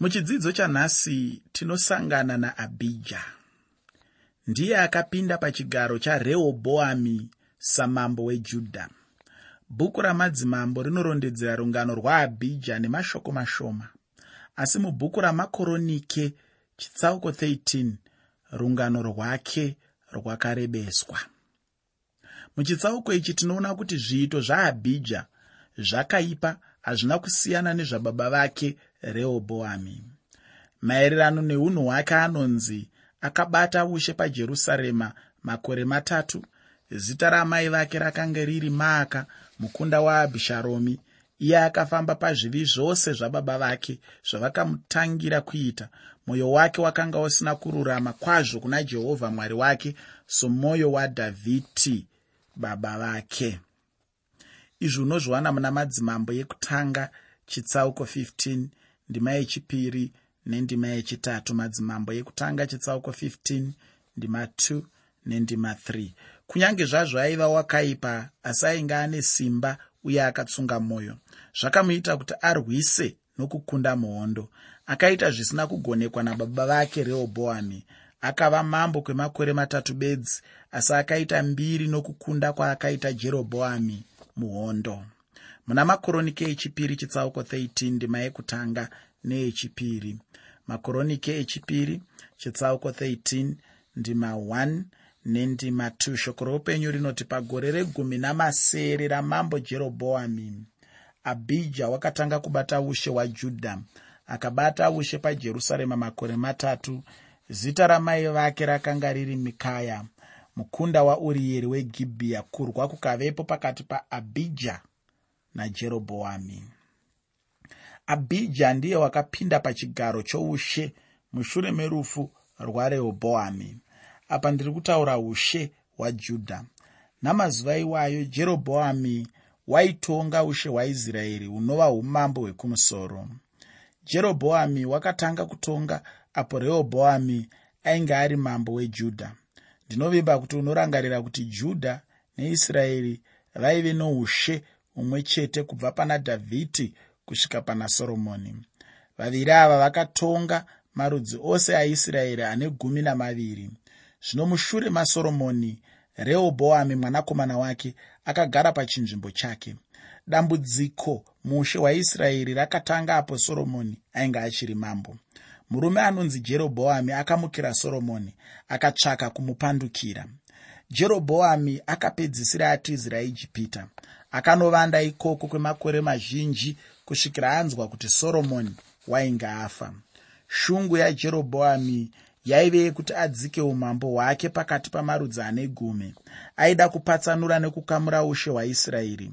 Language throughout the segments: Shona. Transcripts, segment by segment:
muchidzidzo chanhasi tinosangana naabhija ndiye akapinda pachigaro charehobhoami samambo wejudha. Bhuku ramadzimambo rinorondedzera rungano rwaabhija nemashoko mashoma. Asi mubhuku ramakoronike chitsauko 13 rungano rwake rwakarebeswa muchitsauko ichi tinoona kuti zviito zvaabhija zvakaipa hazvina kusiyana nezvababa vake rehobhoami maererano neunhu hwake anonzi akabata ushe pajerusarema makore matatu. Zita ramai vake rakanga riri maaka mukunda waabhisharomi iye akafamba pazvivi zvose zvababa vake zvavakamutangira kuita. Mwoyo wake wakanga usina kururama kwazvo kuna jehovha mwari wake somwoyo wadhavhidhi baba vake. Izvi unozviwana muna madzimambo ekutanga chitsauko 15 ndima yechipiri nendima yechitatu madzimambo ekutanga chitsauko 15 ndima 2 nendima 3 kunyange zvazvo aiva wakaipa asi ainge ane simba uye akatsunga mwoyo. Zvakamuita kuti arwise nokukunda muhondo. Akaita zvisina kugonekwa nababa vake rehobhoami akava mambo kwemakore matatu bedzi asi akaita mbiri nokukunda kwaakaita jerobhoami muhondo muna makoronike echipiri chitsauko 13 ndima yekutanga neechipiri makoronike echipiri chitsauko 13 ndima 1 nendima 2 shoko roupenyu rinoti pagore regumi namasere ramambo jerobhoami abhija wakatanga kubata ushe hwajudha akabata ushe pajerusarema makore matatu. Zita ramai vake rakanga riri mikaya mukunda waurieri wegibhiya kurwa kukavepo pakati paabhija najerobhoami abhija ndiye wakapinda pachigaro choushe mushure merufu rwarehobhoami apa ndiri kutaura ushe hwajudha namazuva iwayo jerobhoami waitonga ushe hwaisraeri hunova umambo hwekumusoro. Jerobhoami wakatanga kutonga apo rehobhoami ainge ari mambo wejudha ndinovimba kuti unorangarira kuti judha neisraeri vaive noushe humwe chete kubva pana dhavhidhi kusvika pana soromoni. Vaviri ava vakatonga marudzi ose aisraeri ane gumi namaviri. Zvino mushure masoromoni rehobhoami mwanakomana wake akagara pachinzvimbo chake. Dambudziko muushe hwaisraeri rakatanga apo soromoni ainge achiri mambo. Murume anonzi jerobhoami akamukira soromoni akatsvaka kumupandukira jerobhoami akapedzisira atizira ijipita. Akanovanda ikoko kwemakore mazhinji kusvikira anzwa kuti soromoni wainge afa. Shungu yajerobhoami yaive yekuti adzike umambo hwake pakati pamarudzi ane gumi aida kupatsanura nekukamura ushe hwaisraeri.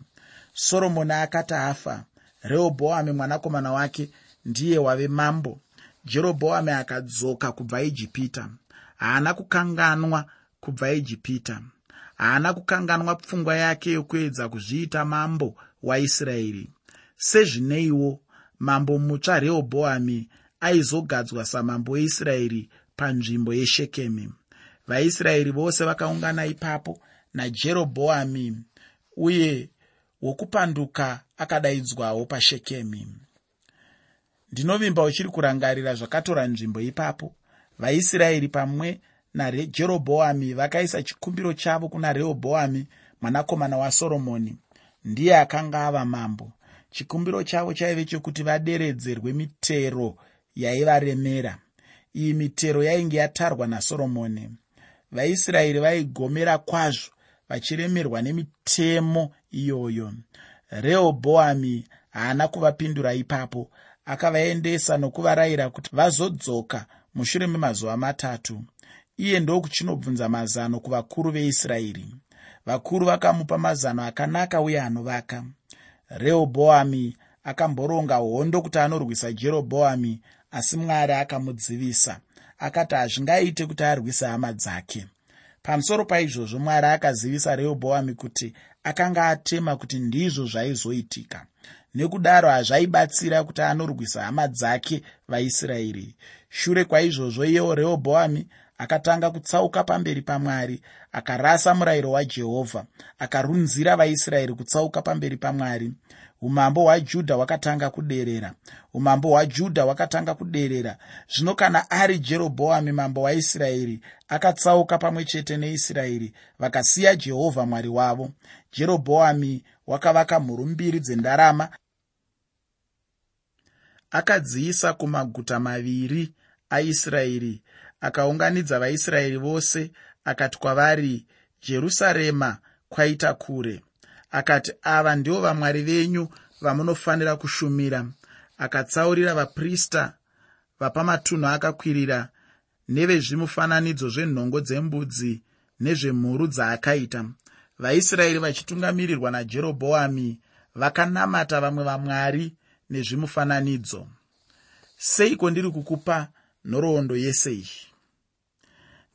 Soromoni akati afa rehobhoami mwanakomana wake ndiye wave mambo. Jerobhoami akadzoka kubva ijipita. Haana kukanganwa kubva ijipita. Haana kukanganwa pfungwa yake yokuedza kuzviita mambo waisraeri. Sezvineiwo mambo mutsva rehobhoami aizogadzwa samambo weisraeri panzvimbo yeshekemi vaisraeri vose vakaungana ipapo najerobhoami uye wokupanduka akadaidzwawo pashekemi ndinovimba uchiri kurangarira zvakatora nzvimbo ipapo. Vaisraeri pamwe najerobhoami vakaisa chikumbiro chavo kuna rehobhoami mwanakomana wasoromoni. Ndiye akanga ava mambo. Chikumbiro chavo chaive chokuti vaderedzerwe mitero yaivaremera. Iyi mitero yainge yatarwa nasoromoni. Vaisraeri vaigomera kwazvo vachiremerwa nemitemo iyoyo. Rehobhoami haana kuvapindura ipapo akavaendesa nokuvarayira kuti vazodzoka mushure memazuva matatu iye ndokuchinobvunza mazano kuvakuru veisraeri. Vakuru vakamupa mazano akanaka uye anovaka. Rehobhoami akamboronga hondo kuti anorwisa jerobhoami asi mwari akamudzivisa. Akati hazvingaite kuti arwise hama dzake. Pamusoro paizvozvo mwari akazivisa rehobhoami kuti akanga atema kuti ndizvo zvaizoitika. Nekudaro hazvaibatsira kuti anorwisa hama dzake vaisraeri. Shure kwaizvozvo iyewo rehobhoami akatanga kutsauka pamberi pamwari akarasa murayiro wajehovha akarunzira vaisraeri kutsauka pamberi pamwari. Umambo hwajudha hwakatanga kuderera. Umambo hwajudha hwakatanga kuderera. Zvino kana ari jerobhoami mambo waisraeri akatsauka pamwe chete neisraeri vakasiya jehovha mwari wavo. Jerobhoami wakavaka mhuru mbiri dzendarama akadziisa kumaguta maviri aisraeri akaunganidza vaisraeri vose akati kwavari jerusarema kwaita kure. Akati ava ndivo vamwari venyu vamunofanira kushumira. Akatsaurira vaprista vapamatunhu akakwirira nevezvimufananidzo zvenhongo dzembudzi nezvemhuru dzaakaita. Vaisraeri vachitungamirirwa najerobhoami vakanamata vamwe vamwari nezvimufananidzo. Seiko ndiri kukupa nhoroondo yese iyi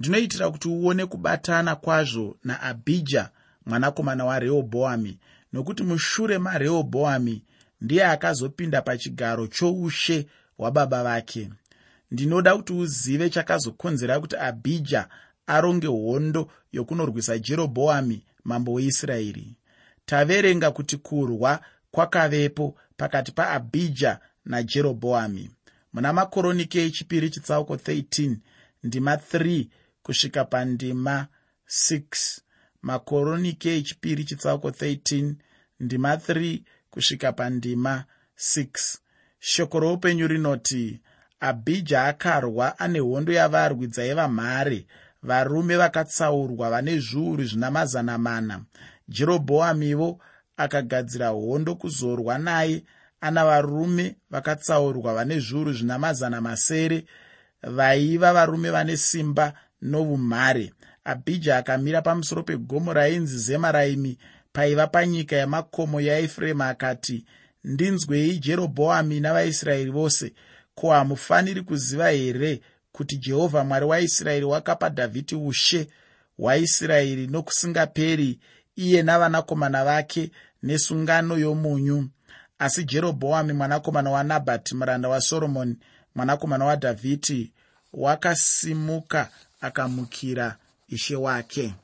ndinoitira kuti uone kubatana kwazvo naabhija mwanakomana warehobhoami nokuti mushure marehobhoami ndiye akazopinda pachigaro choushe hwababa vake. Ndinoda kuti uzive chakazokonzera kuti abhija aronge hondo yokunorwisa jerobhoami mambo weisraeri. Taverenga kuti kurwa kwakavepo pakati paabhija najerobhoami. Muna makoronike echipiri chitsauko 13 ndima 3 kusvika pandima 6 makoronike echipiri chitsauko 13 ndima 3 kusvika pandima 6 shoko roupenyu rinoti abhija akarwa ane hondo yavarwi dzaiva mhare varume vakatsaurwa vane zviuru zvina mazana mana. Jerobhoamivo akagadzira hondo kuzorwa naye ana varume vakatsaurwa vane zviuru zvina mazana masere vaiva varume vane simba noumhare abhija akamira pamusoro pegomo rainzi zemaraimi paiva panyika yamakomo yaefuremu akati ndinzwei jerobhoami navaisraeri vose ko hamufaniri kuziva here kuti jehovha mwari waisraeri wakapa dhavhidhi ushe hwaisraeri nokusingaperi iye navanakomana vake nesungano yomunyu? Asi jerobhoami mwanakomana wanabhati muranda wasoromoni mwanakomana wadhavhidhi wakasimuka akamukira ishe wake.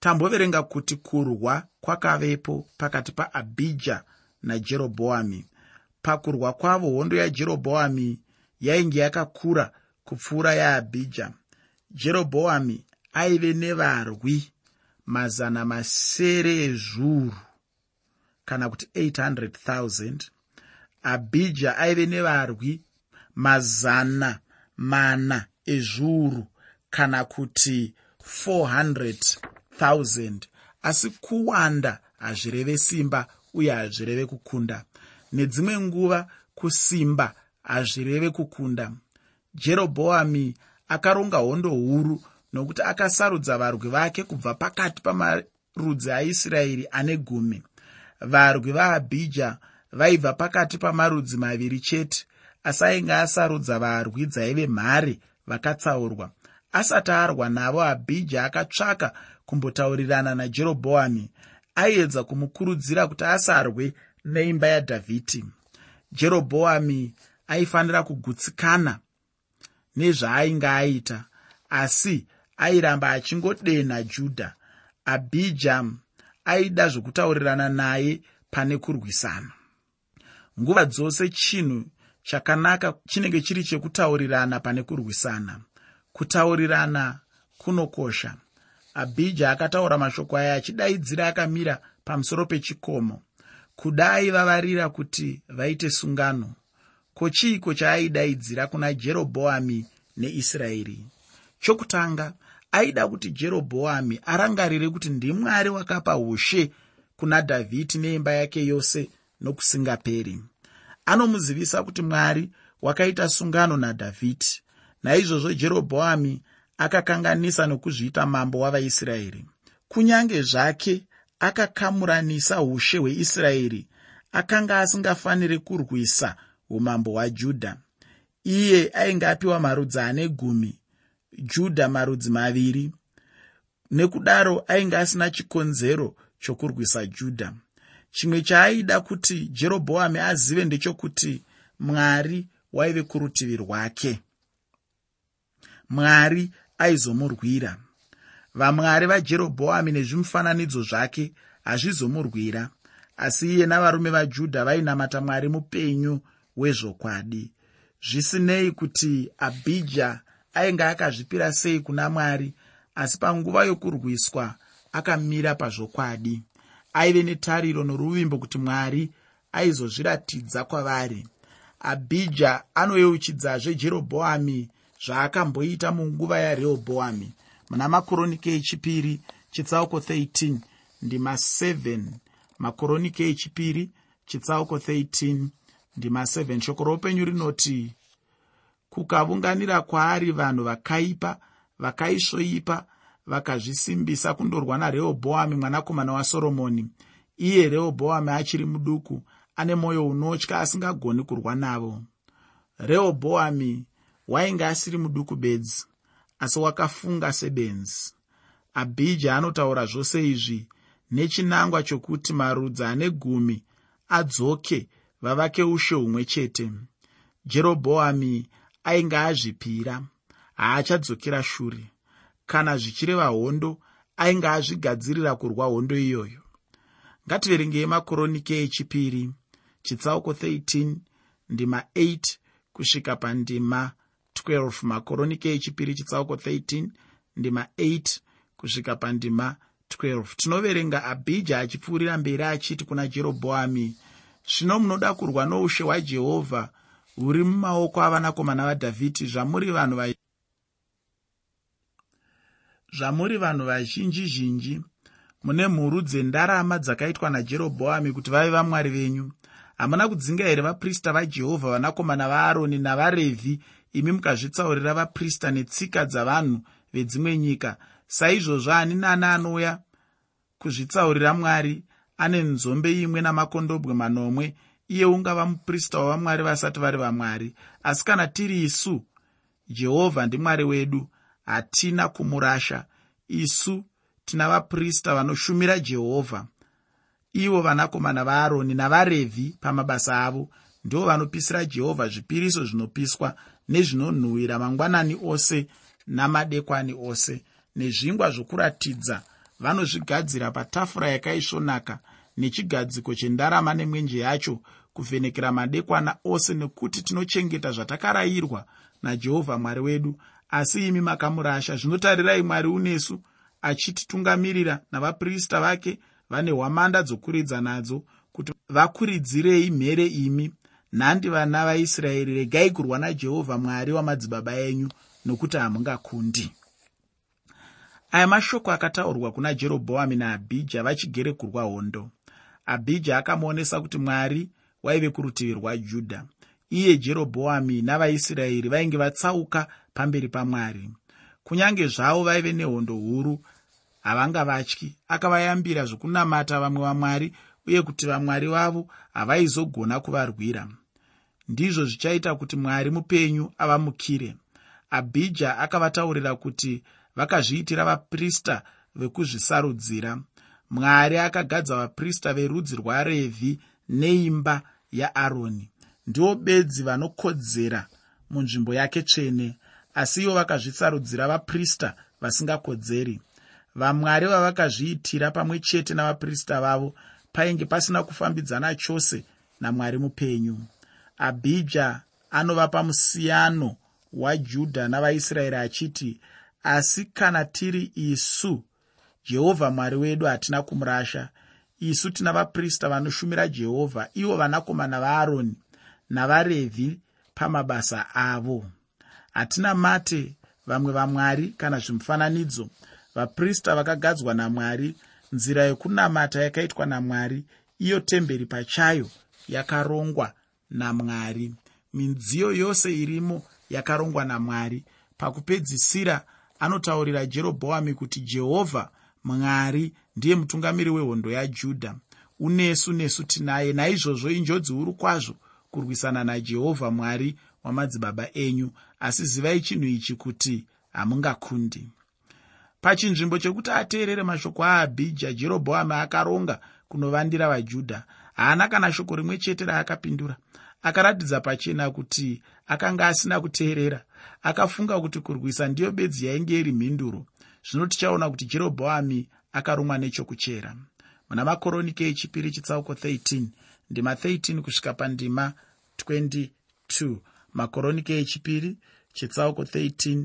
Tamboverenga kuti kurwa kwakavepo pakati paabhija najerobhoami pakurwa kwavo hondo yajerobhoami yainge yakakura kupfuura yaabhija jerobhoami aive nevarwi mazana masere ezvuru kana kuti 800,000 abhija aive nevarwi mazana mana ezviuru kana kuti 400,000 asi kuwanda hazvireve simba uye hazvireve kukunda. Nedzimwe nguva kusimba hazvireve kukunda. Jerobhoami akaronga hondo huru nokuti akasarudza varwi vake kubva pakati pamarudzi aisraeri ane gumi. Varwi vaabhija vaibva pakati pamarudzi maviri chete asi ainge asarudza varwi dzaive mhare vakatsaurwa asati arwa navo abhija akatsvaka kumbotaurirana najerobhoami aiedza kumukurudzira kuti asarwe neimba yadhavhidhi. Jerobhoami aifanira kugutsikana nezvaainge aita asi airamba achingodenha judha. Abhija aida zvokutaurirana naye pane kurwisana. Nguva dzose chinhu chakanaka chinenge chiri chekutaurirana pane kurwisana. Kutaurirana kunokosha. Abhija akataura mashoko aya achidaidzira akamira pamusoro pechikomo. Kudai vavarira kuti vaite sungano. Ko chiiko chaaidaidzira kuna jerobhoami neisraeri? Chokutanga aida kuti jerobhoami arangarire kuti ndimwari wakapa ushe kuna dhavhidhi neimba yake yose nokusingaperi anomuzivisa kuti mwari wakaita sungano nadhavhidhi. Naizvozvo jerobhoami akakanganisa nokuzviita mambo wavaisraeri. Kunyange zvake akakamuranisa ushe hweisraeri akanga asingafaniri kurwisa umambo hwajudha. Iye ainge apiwa marudzi ane gumi judha marudzi maviri nekudaro ainge asina chikonzero chokurwisa judha chimwe chaaida kuti jerobhoami azive ndechokuti mwari waive kurutivi rwake. Mwari aizomurwira. Vamwari vajerobhoami nezvimufananidzo zvake hazvizomurwira asi iye navarume vajudha vainamata mwari mupenyu wezvokwadi. Zvisinei kuti abhija ainge akazvipira sei kuna mwari asi panguva yokurwiswa akamira pazvokwadi aive netariro noruvimbo kuti mwari aizozviratidza kwavari. Abhija anoyeuchidzazve jerobhoami zvaakamboita munguva yarehobhoami. Muna makoronike echipiri chitsauko 13 ndima 7 makoronike echipiri chitsauko 13 ndima 7 shoko roupenyu rinoti kukavunganira kwaari vanhu vakaipa vakaisvoipa vakazvisimbisa kundorwa narehobhoami mwanakomana wasoromoni. Iye rehobhoami achiri muduku ane mwoyo unotya asingagoni kurwa navo. Rehobhoami wainge asiri muduku bedzi asi wakafunga sebenzi. Abhija anotaura zvose izvi nechinangwa chokuti marudzi ane gumi adzoke vavake ushe humwe chete. Jerobhoami ainge azvipira haachadzokera shure kana zvichireva hondo ainge azvigadzirira kurwa hondo iyoyo. Ngativerengei makoronike echipiri chitsauko 13 ndima 8 kusvika pandima 12 makoronike echipiri chitsauko 13 ndima 8 kusvika pandima 12 tinoverenga abhija achipfuurira mberi achiti kuna jerobhoami zvino munoda kurwa noushe hwajehovha huri mumaoko avanakomana vadhavhidhi zvamuri vanhu va zvamuri vanhu vazhinji zhinji. Mune mhuru dzendarama dzakaitwa najerobhoami kuti vave vamwari venyu. Hamuna kudzinga here vaprista vajehovha vanakomana vaaroni navarevhi? Imi mukazvitsaurira vaprista netsika dzavanhu vedzimwe nyika. Saizvozvo ani nani anouya kuzvitsaurira mwari? Ane nzombe imwe namakondobwe manomwe. Iye ungava muprista wavamwari vasati vari vamwari. Asi kana tiri isu jehovha ndimwari wedu hatina kumurasha. Isu tina vaprista vanoshumira jehovha. Ivo vanakomana vaaroni navarevhi pamabasa avo ndo vanopisira jehovha zvipiriso zvinopiswa nezvinonhuhwira mangwanani ose namadekwani ose nezvingwa zvokuratidza. Vanozvigadzira patafura yakaisvonaka nechigadziko chendarama nemwenje yacho kuvhenekera madekwana ose nekuti tinochengeta zvatakarayirwa najehovha mwari wedu asi imi makamurasha zvinotarirai mwari unesu achititungamirira navaprista vake vane hwamanda dzokuridza nadzo kuti vakuridzirei mhere imi. Nhandi vana vaisraeri regai kurwa najehovha mwari wamadzibaba enyu nokuti hamungakundi. Aya mashoko akataurwa kuna jerobhoami naabhija vachigere kurwa hondo. Abhija akamuonesa kuti mwari waive kurutivi rwajudha iye jerobhoami navaisraeri vainge vatsauka pamberi pamwari. Kunyange zvavo vaive nehondo huru havangavatyi akavayambira zvokunamata vamwe vamwari uye kuti vamwari vavo havaizogona kuvarwira. Ndizvo zvichaita kuti mwari mupenyu avamukire. Abhija akavataurira kuti vakazviitira vaprista vekuzvisarudzira. Mwari akagadza vaprista verudzi rwarevhi neimba yaaroni ndivo bedzi vanokodzera munzvimbo yake tsvene asi ivo vakazvisarudzira vaprista vasingakodzeri. Vamwari vavakazviitira pamwe chete navaprista vavo painge pasina kufambidzana chose namwari mupenyu. Abhija anovapa musiyano wajudha navaisraeri achiti asi kana tiri isu jehovha mwari wedu hatina kumurasha. Isu tina vaprista vanoshumira jehovha ivo vanakomana vaaroni navarevhi pamabasa avo. Hatina mate vamwe vamwari kana zvimufananidzo. Vaprista vakagadzwa namwari nzira yokunamata yakaitwa namwari iyo temberi pachayo yakarongwa namwari. Midziyo yose irimo yakarongwa namwari. Pakupedzisira anotaurira jerobhoami kuti jehovha mwari ndiye mutungamiri wehondo yajudha. Unesu nesu tinaye naizvozvo injodzi huru kwazvo kurwisana najehovha mwari wamadzibaba enyu. Asi zivai chinhu ichi kuti hamungakundi. Pachinzvimbo chekuti ateerere mashoko aabhija jerobhoami akaronga kunovandira vajudha. Haana kana shoko rimwe chete raakapindura. Akaratidza pachena kuti akanga asina kuteerera. Akafunga kuti kurwisa ndiyo bedzi yainge iri mhinduro. Zvino tichaona kuti jerobhoami akarumwa nechokuchera. Muna makoronike echipiri chitsauko 13 ndima 13 kusvika pandima 22 makoronike echipiri chitsauko 13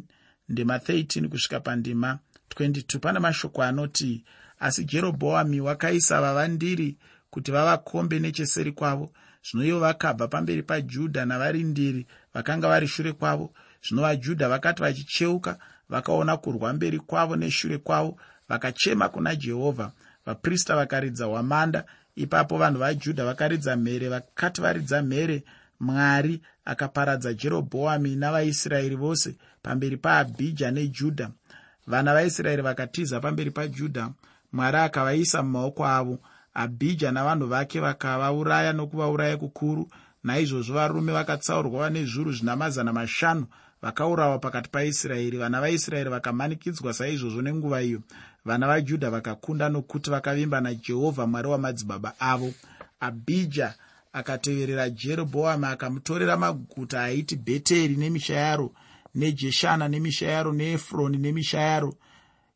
ndima 13 kusvika pandima 22 pane mashoko anoti asi jerobhoami wakaisa vavandiri kuti vavakombe necheseri kwavo. Zvino ivo vakabva pamberi pajudha navarindiri vakanga vari shure kwavo. Zvino vajudha vakati vachicheuka vakaona kurwa mberi kwavo neshure kwavo vakachema kuna jehovha. Vaprista vakaridza hwamanda ipapo vanhu vajudha vakaridza mhere vakati varidza mhere mwari akaparadza jerobhoami navaisraeri vose pamberi paabhija nejudha vana vaisraeri vakatiza pamberi pajudha mwari akavaisa mumaoko avo. Abhija navanhu vake vakavauraya nokuvauraya kukuru. Naizvozvo varume vakatsaurwa vane zviuru zvina mazana mashanu vakaurawa pakati paisraeri. Vana vaisraeri vakamanikidzwa saizvozvo nenguva iyo. Vana vajudha vakakunda nokuti vakavimba najehovha mwari wamadzibaba avo. Abhija akateverera jerobhoami akamutorera maguta aiti bheteri nemisha yaro nejeshana nemisha yaro neefuroni nemisha yaro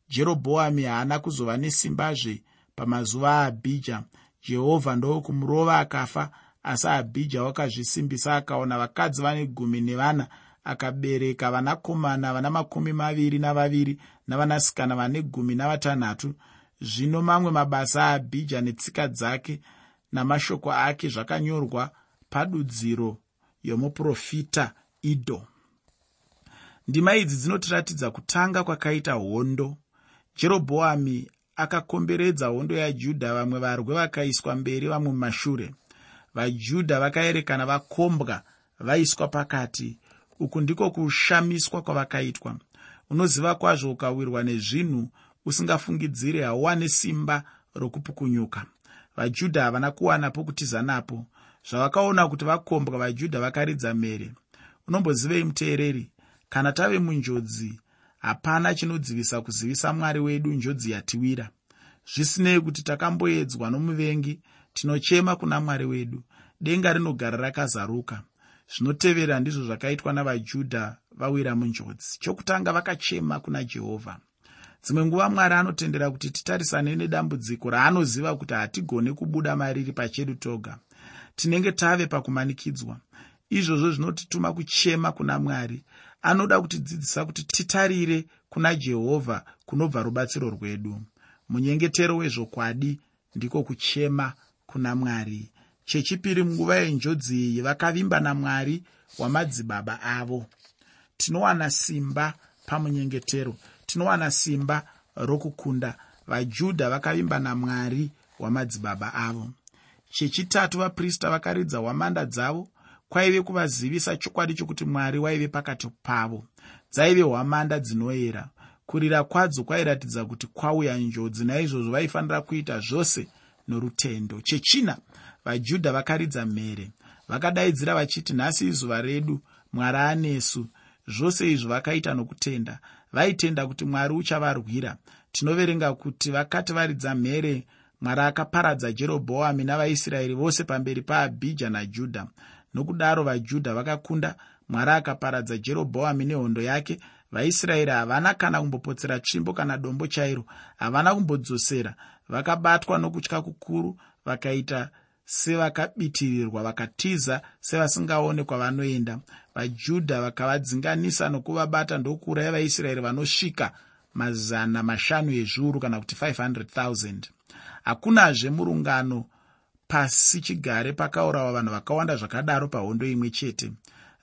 jerobhoami haana kuzova nesimbazve pamazuva aabhija jehovha ndokumurova akafa asi abhija wakazvisimbisa akaona vakadzi vane gumi nevana akabereka vanakomana vana makumi maviri navaviri navanasikana vane gumi navatanhatu. Zvino mamwe mabasa aabhija netsika dzake namashoko ake zvakanyorwa padudziro yomuprofita idho ndima idzi dzinotiratidza kutanga kwakaita hondo. Jerobhoami akakomberedza hondo yajudha vamwe varwe vakaiswa mberi vamwe mumashure. Vajudha vakaerekana vakombwa vaiswa pakati uku ndiko kushamiswa kwavakaitwa. Unoziva kwazvo ukawirwa nezvinhu usingafungidziri hauwane simba rokupukunyuka. Vajudha havana kuwana pokutiza napo zvavakaona kuti vakombwa vajudha vakaridza mhere. Unombozivei muteereri? Kana tave munjodzi hapana chinodzivisa kuzivisa mwari wedu njodzi yatiwira. Zvisinei kuti takamboedzwa nomuvengi tinochema kuna mwari wedu. Denga rinogara rakazaruka zvinotevera ndizvo zvakaitwa navajudha vawira munjodzi. Chokutanga vakachema kuna jehovha. Dzimwe nguva mwari anotendera kuti titarisane nedambudziko raanoziva kuti hatigone kubuda mariri pachedu toga. Tinenge tave pakumanikidzwa. Izvozvo zvinotituma kuchema kuna mwari. Anoda kutidzidzisa kuti titarire kuna jehovha kunobva rubatsiro rwedu. Munyengetero wezvokwadi ndiko kuchema kuna mwari chechipiri munguva yenjodzi iyi vakavimba namwari wamadzibaba avo. Tinowana simba pamunyengetero. Tinowana simba rokukunda vajudha vakavimba namwari wamadzibaba avo. Chechitatu vaprista vakaridza hwamanda dzavo kwaive kuvazivisa chokwadi chokuti mwari waive pakati pavo. Dzaive hwamanda dzinoyera. Kurira kwadzo kwairatidza kuti kwauya njodzi naizvozvo vaifanira kuita zvose norutendo chechina. Vajudha vakaridza mhere vakadaidzira vachiti nhasi izuva redu mwari anesu zvose izvo vakaita nokutenda. Vaitenda kuti mwari uchavarwira. Tinoverenga kuti vakati varidza mhere mwari akaparadza jerobhoami navaisraeri vose pamberi paabhija najudha. Nokudaro vajudha vakakunda mwari akaparadza jerobhoami nehondo yake. Vaisraeri havana kana kumbopotsera tsvimbo kana dombo chairo havana kumbodzosera vakabatwa nokutya kukuru vakaita sevakabitirirwa vakatiza sevasingaone kwavanoenda vajudha vakavadzinganisa nokuvabata ndokuuraya vaisraeri vanosvika mazana mashanu ezviuru kana kuti 500,000 hakunazve murungano pasi chigare pakaurawa vanhu vakawanda zvakadaro pahondo imwe chete.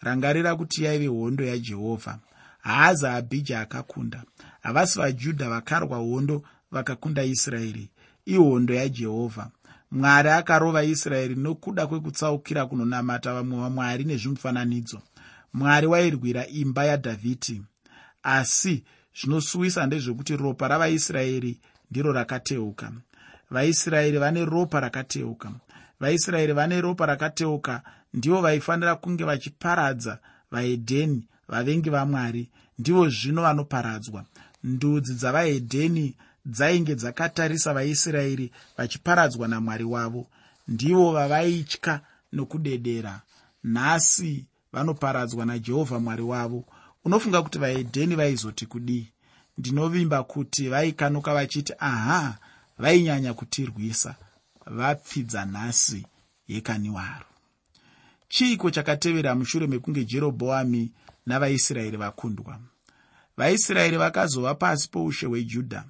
Rangarira kuti yaive hondo yajehovha. Haazi abhija akakunda. Havasi vajudha vakarwa hondo vakakunda israeri ihondo yajehovha mwari akarova israeri nokuda kwekutsaukira kunonamata vamwe vamwari nezvimufananidzo. Mwari wairwira imba yadhavhidhi. Asi zvinosuwisa ndezvekuti ropa ravaisraeri ndiro rakateuka. Vaisraeri vane ropa rakateuka. Vaisraeri vane ropa rakateuka. Ndivo vaifanira kunge vachiparadza vahedheni vavengi vamwari. Ndivo zvino vanoparadzwa. Ndudzi dzavahedheni dzainge dzakatarisa vaisraeri vachiparadzwa namwari wavo. Ndivo vavaitya nokudedera. Nhasi vanoparadzwa najehovha mwari wavo. Unofunga kuti vahedheni vaizoti kudii? Ndinovimba kuti vaikanuka vachiti aha vainyanya kutirwisa. Vapfidza nhasi yekaniwaro chiiko chakatevera mushure mekunge jerobhoami navaisraeri vakundwa? Vaisraeri vakazova pasi poushe hwejudha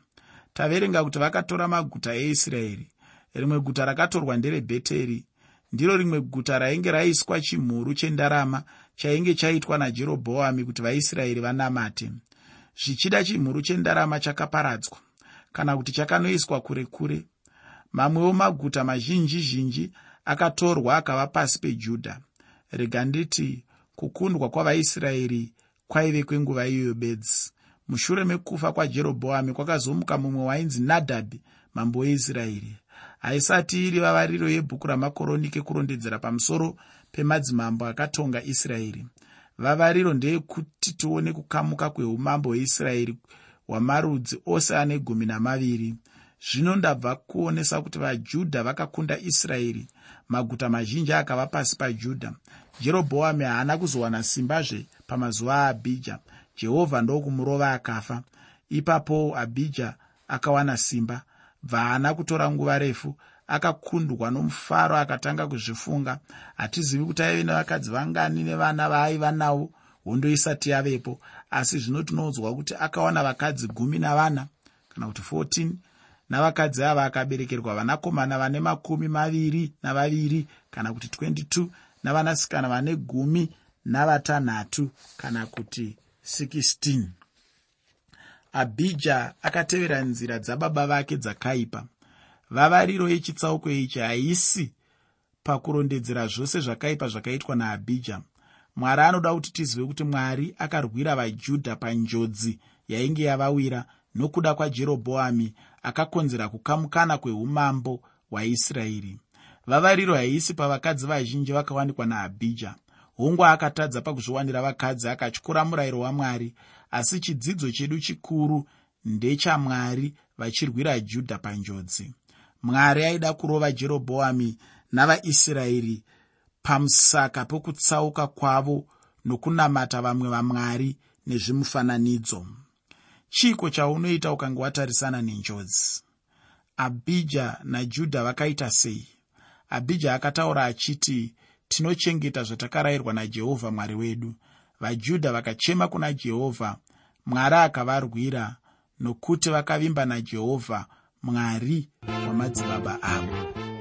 taverenga kuti vakatora maguta eisraeri. Rimwe guta rakatorwa nderebheteri ndiro rimwe guta rainge raiswa chimhuru chendarama chainge chaitwa najerobhoami kuti vaisraeri vanamate. Zvichida chimhuru chendarama chakaparadzwa kana kuti chakanoiswa kure kure. Mamwewo maguta mazhinji zhinji akatorwa akava pasi pejudha. Rega nditi kukundwa kwavaisraeri kwaive kwenguva iyoyo bedzi mushure mekufa kwajerobhoami kwakazomuka mumwe wainzi nadhabhi mambo weisraeri. Haisati iri vavariro yebhuku ramakoronike kurondedzera pamusoro pemadzimambo akatonga israeri. Vavariro ndeyekuti tione kukamuka kweumambo hweisraeri hwamarudzi ose ane gumi namaviri. Zvino ndabva kuonesa kuti vajudha vakakunda israeri maguta mazhinji akava pasi pajudha. Jerobhoami haana kuzowana simbazve pamazuva aabhija jehovha ndokumurova akafa. Ipapo abhija akawana simba. Bva haana kutora nguva refu. Akakundwa nomufaro akatanga kuzvifunga. Hatizivi kuti aive nevakadzi vangani nevana vaaiva navo. Hondo isati yavepo. Asi zvino tinoudzwa kuti akawana vakadzi gumi navana kana kuti 14 navakadzi ava akaberekerwa vanakomana vane makumi maviri navaviri kana kuti 22 navanasikana vane gumi navatanhatu kana kuti 16 abhija akatevera nzira dzababa vake dzakaipa. Vavariro yechitsauko ichi haisi pakurondedzera zvose zvakaipa zvakaitwa naabhija. Mwari anoda kuti tizive kuti mwari akarwira vajudha panjodzi yainge yavawira nokuda kwajerobhoami akakonzera kukamukana kweumambo hwaisraeri. Vavariro haisi pavakadzi vazhinji vakawanikwa naabhija hongwa akatadza pakuzviwanira vakadzi akatyura murayiro wamwari. Asi chidzidzo chedu chikuru ndechamwari vachirwira judha panjodzi. Mwari aida kurova jerobhoami navaisraeri pamusaka pokutsauka kwavo nokunamata vamwe vamwari nezvimufananidzo. Chiiko chaunoita ukange watarisana nenjodzi? Abhija najudha vakaita sei? Abhija akataura achiti tinochengeta zvatakarayirwa najehovha mwari wedu. Vajudha vakachema kuna jehovha mwari akavarwira nokuti vakavimba najehovha mwari wamadzibaba avo